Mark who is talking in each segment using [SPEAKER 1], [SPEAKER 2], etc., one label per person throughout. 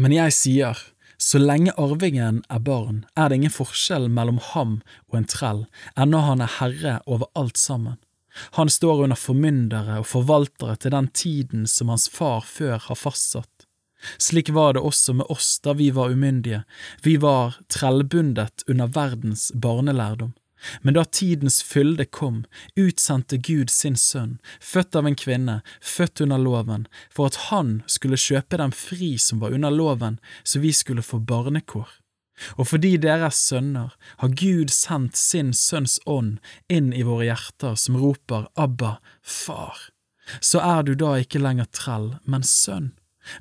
[SPEAKER 1] Men jeg sier, så lenge arvingen er barn, er det ingen forskjell mellom ham og en trell, ennå han er herre over alt sammen. Han står under formyndere og forvaltere til den tiden som hans far før har fastsatt. Slik var det også med oss da vi var umyndige, vi var trellbundet under verdens barnelærdom. Men da tidens fylde kom, utsendte Gud sin sønn, født av en kvinne, født under loven, for at han skulle kjøpe dem fri som var under loven, så vi skulle få barnekår. Og fordi dere er sønner, har Gud sendt sin Sønns ånd inn i våre hjerter som roper Abba, Far. Så er du da ikke lenger trell, men sønn.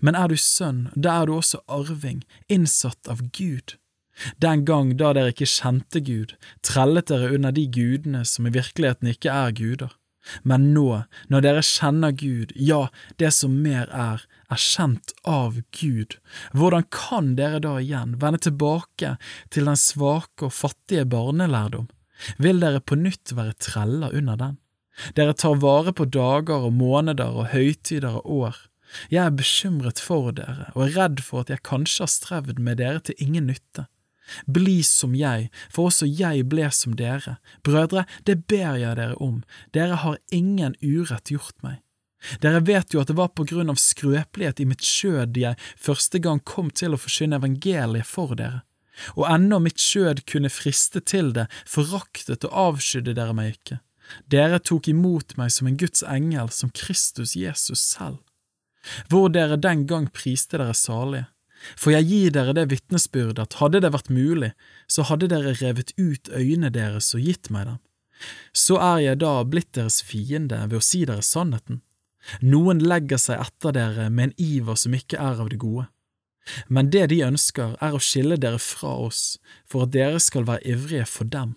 [SPEAKER 1] Men er du sønn, da er du også arving, innsatt av Gud. Den gang da dere ikke kjente Gud, trellet dere under de gudene som i virkeligheten ikke er guder. Men nå, når dere kjenner Gud, ja, det som mer er, er kjent av Gud, hvordan kan dere da igjen vende tilbake til den svake og fattige barnelærdom? Vil dere på nytt være treller under den? Dere tar vare på dager og måneder og høytider og år. Jeg er bekymret for dere og er redd for at jeg kanskje har strevd med dere til ingen nytte. Bli som jeg, for også jeg ble som dere. Brødre, det ber jeg dere om, dere har ingen urett gjort meg. Dere vet jo at det var på grunn av skrøpelighet i mitt skjød jeg første gang kom til å forkynne evangeliet for dere. Og ennå mitt skjød kunne friste til det, foraktet og avskydde dere meg ikke. Dere tok imot meg som en Guds engel, som Kristus Jesus selv. Hvor dere den gang priste dere salige. For jeg gir dere det vitnesbyrd at hadde det vært mulig, så hadde dere revet ut øynene deres og gitt meg dem. Så er jeg da blitt deres fiende ved å si dere sannheten. Noen legger seg etter dere med en iver som ikke er av det gode. Men det de ønsker, er å skille dere fra oss, for at dere skal være ivrige for dem.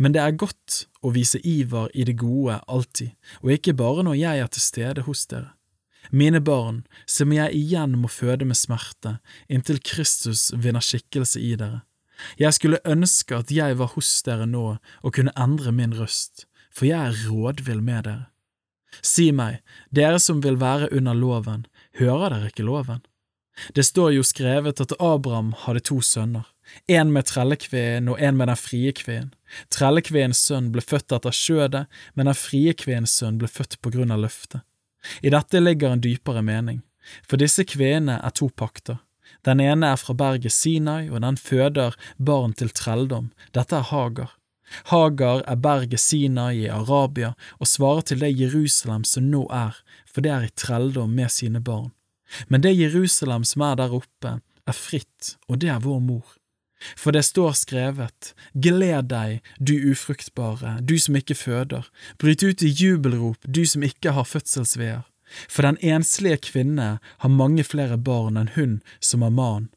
[SPEAKER 1] Men det er godt å vise iver i det gode alltid, og ikke bare når jeg er til stede hos dere. Mine barn, som jeg igjen må føde med smerte, inntil Kristus vinner skikkelse i dere. Jeg skulle ønske at jeg var hos dere nå og kunne endre min røst, for jeg er rådvill med dere. Si meg, dere som vil være under loven, hører dere ikke loven? Det står jo skrevet at Abraham hadde to sønner, en med trellekveen og en med den frie kveen. Trellekveens sønn ble født etter skjødet, men den frie kveens sønn ble født på grunn av løftet. I dette ligger en dypere mening, for disse kvenene er to pakter. Den ene er fra berget Sinai, og den føder barn til trelldom. Dette er Hagar. Hagar er berget Sinai i Arabia og svarer til det Jerusalem som nå er, for det er i trelldom med sine barn. Men det Jerusalem som er der oppe, er fritt, og det er vår mor. For det står skrevet, Gled deg, du ufruktbare, du som ikke føder, bryt ut i jubelrop, du som ikke har fødselsveer. For den enslige kvinne har mange flere barn enn hun som har man.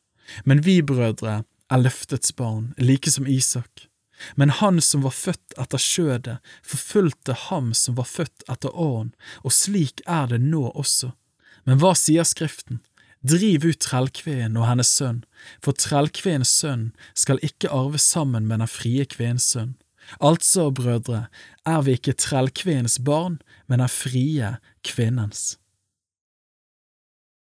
[SPEAKER 1] Men vi brødre er løftets barn, like som Isak. Men han som var født etter skjødet, forfulgte ham som var født etter åren, og slik er det nå også. Men hva sier Skriften? Driv ut trellkveen og hennes sønn, for trellkveens sønn skal ikke arve sammen med den frie kveens sønn. Altså, brødre, er vi ikke trellkveens barn, men den frie kvinnens.